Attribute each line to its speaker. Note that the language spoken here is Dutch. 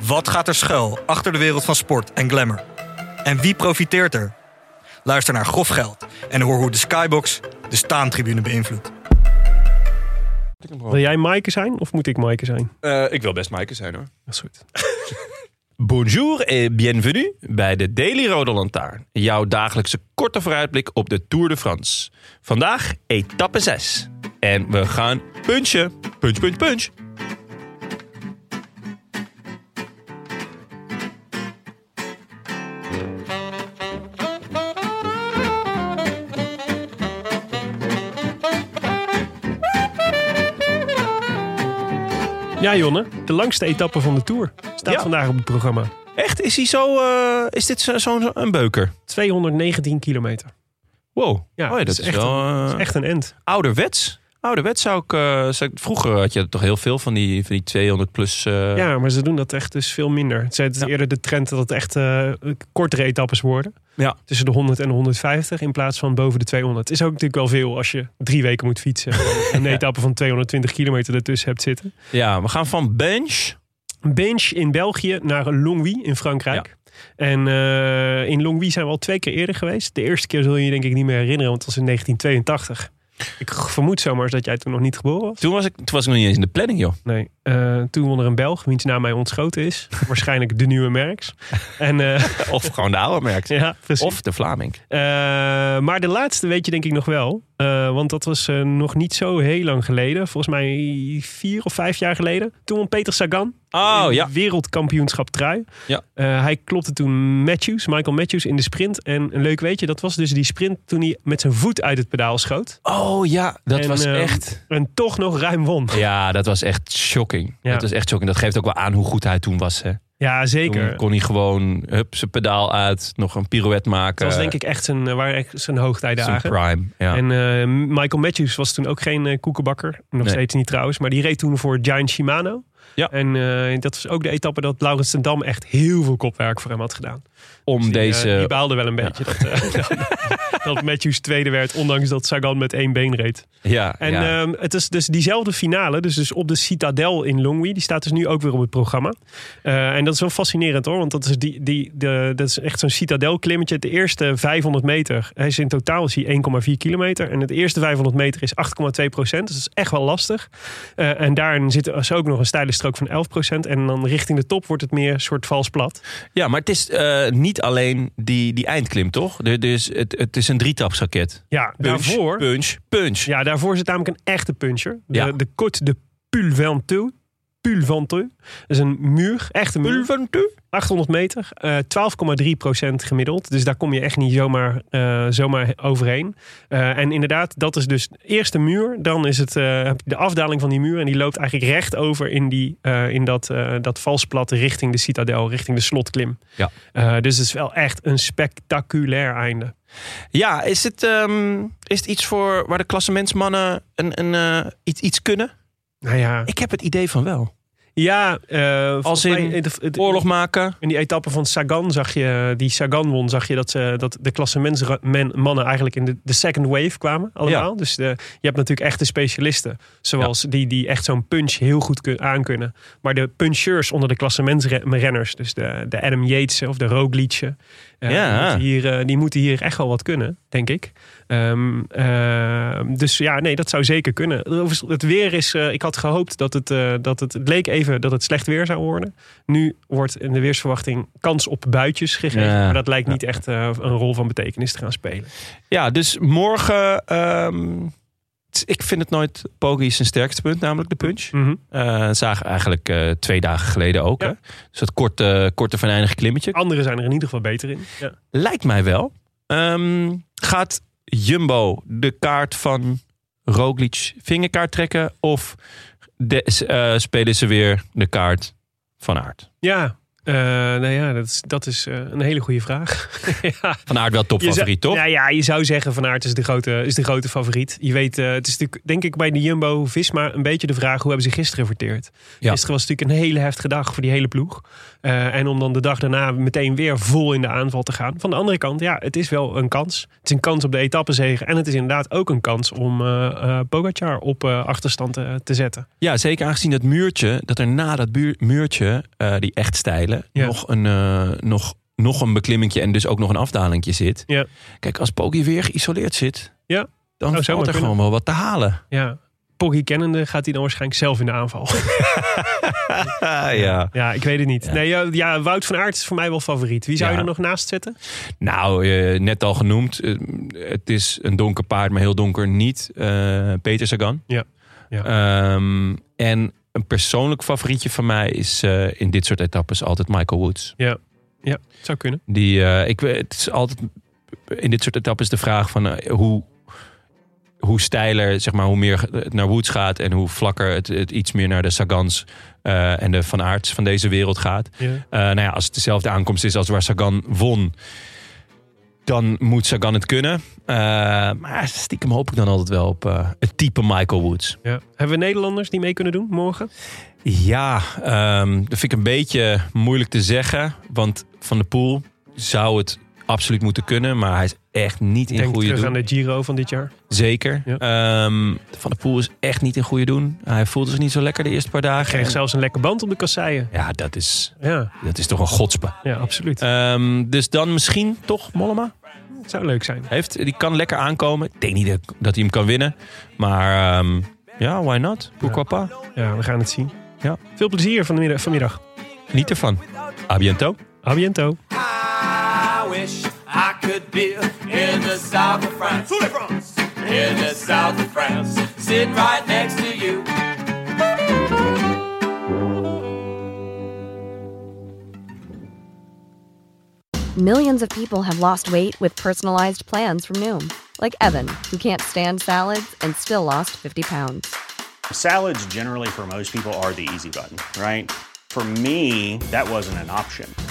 Speaker 1: Wat gaat er schuil achter de wereld van sport en glamour? En wie profiteert er? Luister naar Grof Geld en hoor hoe de Skybox de staantribune beïnvloedt.
Speaker 2: Wil jij Maaike zijn of moet ik Maaike zijn?
Speaker 3: Eh, ik wil best Maaike zijn hoor.
Speaker 2: Dat is goed.
Speaker 3: Bonjour et bienvenue bij de Daily Rode Lantaarn. Jouw dagelijkse korte vooruitblik op de Tour de France. Vandaag etappe 6. En we gaan punchen. Punch, punch, punch.
Speaker 2: Ja, Jonne. De langste etappe van de Tour staat
Speaker 3: Ja.
Speaker 2: vandaag op het programma.
Speaker 3: Echt? Is hij zo... eh, is dit zo'n zo, zo- een beuker?
Speaker 2: 219 kilometer.
Speaker 3: Wow.
Speaker 2: Ja,
Speaker 3: oh, ja, dat is,
Speaker 2: echt,
Speaker 3: wel
Speaker 2: een,
Speaker 3: eh,
Speaker 2: is echt een end.
Speaker 3: ouderwets. Ouderwets zou ik, eh, zou ik... Vroeger had je toch heel veel van die, van die 200 plus... eh,
Speaker 2: Ja, maar ze doen dat echt dus veel minder. Het
Speaker 3: Ja.
Speaker 2: eerder de trend dat het echt eh, kortere etappes worden.
Speaker 3: Ja.
Speaker 2: Tussen de 100 en de 150 in plaats van boven de 200. Het is ook natuurlijk wel veel als je drie weken moet fietsen. en een etappe van 220 kilometer ertussen hebt zitten.
Speaker 3: ja, we gaan van bench...
Speaker 2: Bench in België naar Longwy in Frankrijk. En in Longwy zijn we al twee keer eerder geweest. De eerste keer zul je je denk ik niet meer herinneren, want het was in 1982. Ik vermoed zomaar dat jij toen nog niet geboren was.
Speaker 3: Toen was, ik, toen was ik nog niet eens in de planning, joh.
Speaker 2: Nee, eh, toen won er een Belg, wiens naam mij ontschoten is. Waarschijnlijk de nieuwe Merks. En eh,
Speaker 3: Of gewoon de oude merk.
Speaker 2: ja, precies.
Speaker 3: Of de Vlaming.
Speaker 2: Eh, maar de laatste weet je denk ik nog wel. Eh, want dat was eh, nog niet zo heel lang geleden. Volgens mij vier of vijf jaar geleden. Toen won Peter Sagan.
Speaker 3: Oh,
Speaker 2: in
Speaker 3: ja.
Speaker 2: wereldkampioenschap trui.
Speaker 3: Ja.
Speaker 2: Eh, hij klopte toen Matthews, Michael Matthews in de sprint. En een leuk weetje, dat was dus die sprint toen hij met zijn voet uit het pedaal schoot.
Speaker 3: Oh ja, dat
Speaker 2: En,
Speaker 3: was
Speaker 2: ehm,
Speaker 3: echt...
Speaker 2: En toch nog ruim won.
Speaker 3: Ja, dat was echt shocking.
Speaker 2: Ja.
Speaker 3: Dat was echt shocking. Dat geeft ook wel aan hoe goed hij toen was. Hè.
Speaker 2: Ja, zeker.
Speaker 3: Toen kon hij gewoon hup, zijn pedaal uit, nog een pirouette maken.
Speaker 2: Dat was denk ik echt zijn, eh, waren echt zijn
Speaker 3: zijn
Speaker 2: hoogtijdagen.
Speaker 3: prime. Ja.
Speaker 2: En eh, Michael Matthews was toen ook geen eh, koekenbakker. Nog
Speaker 3: Nee.
Speaker 2: steeds niet trouwens. Maar die reed toen voor Giant Shimano.
Speaker 3: Ja.
Speaker 2: En eh, dat was ook de etappe dat Laurens ten Dam echt heel veel kopwerk voor hem had gedaan.
Speaker 3: Om
Speaker 2: Die,
Speaker 3: deze...
Speaker 2: eh, die baalde wel een beetje dat, dat Matthews tweede werd. Ondanks dat Sagan met één been reed.
Speaker 3: ja,
Speaker 2: En
Speaker 3: ja.
Speaker 2: ehm, het is dus diezelfde finale. Dus, dus op de Citadel in Longwy. Die staat dus nu ook weer op het programma. En dat is wel fascinerend hoor. Want dat is, die, die, de, dat is echt zo'n Citadel klimmetje. De eerste 500 meter. Hij is in totaal is hij 1,4 kilometer. En het eerste 500 meter is 8,2 procent. Dus dat is echt wel lastig. En daarin zit er dus ook nog een steile strook van 11 procent. En dan richting de top wordt het meer een soort vals plat.
Speaker 3: ja, maar het is eh, niet alleen die, die eindklim, toch? Is- het, het is een drietapsraket.
Speaker 2: Ja,
Speaker 3: Punch,
Speaker 2: daarvoor...
Speaker 3: punch, punch.
Speaker 2: Ja, daarvoor zit namelijk een echte puncher. De,
Speaker 3: Ja.
Speaker 2: de Côte de Pulventeux. Pulventeux. Dat is een muur, echte muur. 800 meter, eh 12,3 procent gemiddeld. Dus daar kom je echt niet zomaar, eh, zomaar overheen. Eh, en inderdaad, dat is dus de eerste muur. Dan is het eh, de afdaling van die muur. En die loopt eigenlijk recht over in, die, eh, in dat, eh dat valsplat richting de citadel, richting de slotklim.
Speaker 3: Ja.
Speaker 2: Eh, dus het is wel echt een spectaculair einde.
Speaker 3: Ja, is het, ehm, is het iets voor waar de klassementsmannen een, een, eh, iets, iets kunnen?
Speaker 2: Nou ja,
Speaker 3: Ik heb het idee van wel.
Speaker 2: Ja eh,
Speaker 3: Als in
Speaker 2: mij de-
Speaker 3: Oorlog maken.
Speaker 2: In die etappe van Sagan zag je, die Sagan won, zag je dat, ze, dat de klassementsmannen eigenlijk in de, de second wave kwamen allemaal.
Speaker 3: Ja.
Speaker 2: Dus de, je hebt natuurlijk echte specialisten, zoals die, die echt zo'n punch heel goed kun, aankunnen. Maar de puncheurs onder de klassementsrenners, dus de, de Adam Yates of de Roglic, eh,
Speaker 3: Ja.
Speaker 2: die, moeten hier, eh, die moeten hier echt wel wat kunnen, denk ik. Ehm, ehm, dus ja, nee, dat zou zeker kunnen. Het weer is, eh, ik had gehoopt dat het, eh, dat het, het leek even dat het slecht weer zou worden. Nu wordt in de weersverwachting kans op buitjes gegeven.
Speaker 3: Ja.
Speaker 2: Maar dat lijkt niet echt eh, een rol van betekenis te gaan spelen.
Speaker 3: Ja, dus morgen... ehm, ik vind het nooit Poggi zijn sterkste punt, namelijk de punch.
Speaker 2: Mhm.
Speaker 3: Eh zagen eigenlijk eh, twee dagen geleden ook.
Speaker 2: Ja.
Speaker 3: Hè? Dus dat korte, korte venijnige klimmetje.
Speaker 2: Anderen zijn er in ieder geval beter in. Ja.
Speaker 3: Lijkt mij wel. Ehm, gaat Jumbo de kaart van Roglic vingerkaart trekken? Of de- eh, spelen ze weer de kaart van Aert?
Speaker 2: Ja, eh, nou ja, dat is, dat is eh, een hele goede vraag. ja.
Speaker 3: Van Aert wel topfavoriet, toch?
Speaker 2: Nou ja, je zou zeggen Van Aert is de grote, is de grote favoriet. Je weet, eh, het is natuurlijk denk ik bij de Jumbo-Visma een beetje de vraag... hoe hebben ze gisteren verteerd?
Speaker 3: Ja.
Speaker 2: Gisteren was natuurlijk een hele heftige dag voor die hele ploeg. En om dan de dag daarna meteen weer vol in de aanval te gaan. Van de andere kant, ja, het is wel een kans. Het is een kans op de etappenzege. En het is inderdaad ook een kans om Pogacar op achterstand te, te zetten.
Speaker 3: Ja, zeker aangezien dat muurtje, dat er na dat muurtje, die echt
Speaker 2: Ja.
Speaker 3: nog, een, eh, nog, nog een beklimmingje en dus ook nog een afdalingje zit.
Speaker 2: Ja.
Speaker 3: Kijk, als Poggi weer geïsoleerd zit,
Speaker 2: Ja.
Speaker 3: dan valt er
Speaker 2: kunnen.
Speaker 3: gewoon wel wat te halen.
Speaker 2: Ja. Poggi kennende gaat hij dan waarschijnlijk zelf in de aanval.
Speaker 3: ja.
Speaker 2: ja, ik weet het niet.
Speaker 3: Ja.
Speaker 2: Nee, ja, ja, Wout van Aert is voor mij wel favoriet. Wie zou je er nog naast zetten?
Speaker 3: Nou, eh, net al genoemd, eh, het is een donker paard, maar heel donker niet. Peter Sagan.
Speaker 2: Ja. Ja.
Speaker 3: Ehm, en een persoonlijk favorietje van mij is eh, in dit soort etappes altijd Michael Woods.
Speaker 2: Ja, het zou kunnen.
Speaker 3: Die, eh, ik, het is altijd in dit soort etappes de vraag van eh, hoe, hoe steiler, zeg maar, hoe meer het naar Woods gaat en hoe vlakker het, het iets meer naar de Sagans en de Van Aerts van deze wereld gaat.
Speaker 2: Ja.
Speaker 3: Nou ja, als het dezelfde aankomst is als waar Sagan won, dan moet Sagan het kunnen. Eh, maar stiekem hoop ik dan altijd wel op eh, het type Michael Woods.
Speaker 2: Ja. Hebben we Nederlanders die mee kunnen doen morgen?
Speaker 3: Ja, ehm, dat vind ik een beetje moeilijk te zeggen. Want Van de Poel zou het absoluut moeten kunnen. Maar hij is echt niet in
Speaker 2: Denk
Speaker 3: goede
Speaker 2: terug
Speaker 3: doen.
Speaker 2: aan de Giro van dit jaar.
Speaker 3: Zeker.
Speaker 2: Ja.
Speaker 3: Ehm, van de Poel is echt niet in goede doen. Hij voelde zich niet zo lekker de eerste paar dagen.
Speaker 2: Kreeg
Speaker 3: En-
Speaker 2: zelfs een lekker band op de kasseien.
Speaker 3: Ja, dat is,
Speaker 2: Ja,
Speaker 3: dat is toch een godspe.
Speaker 2: ja absoluut.
Speaker 3: Ehm, dus dan misschien toch Mollema?
Speaker 2: Het zou leuk zijn.
Speaker 3: Heeft, die kan lekker aankomen. Ik denk niet dat, dat hij hem kan winnen. Maar ehm, ja, why not? Pourquoi pas?
Speaker 2: Ja, we gaan het zien.
Speaker 3: Ja.
Speaker 2: Veel plezier van de middag, vanmiddag.
Speaker 3: Geniet ervan. A biento.
Speaker 2: A biento.
Speaker 4: I wish I could be in the south of France. In the south of France. Sitting right next to you.
Speaker 5: Millions of people have lost weight with personalized plans from Noom, like Evan, who can't stand salads and still lost 50 pounds.
Speaker 6: Salads, generally, for most people, are the easy button, right? For me, that wasn't an option.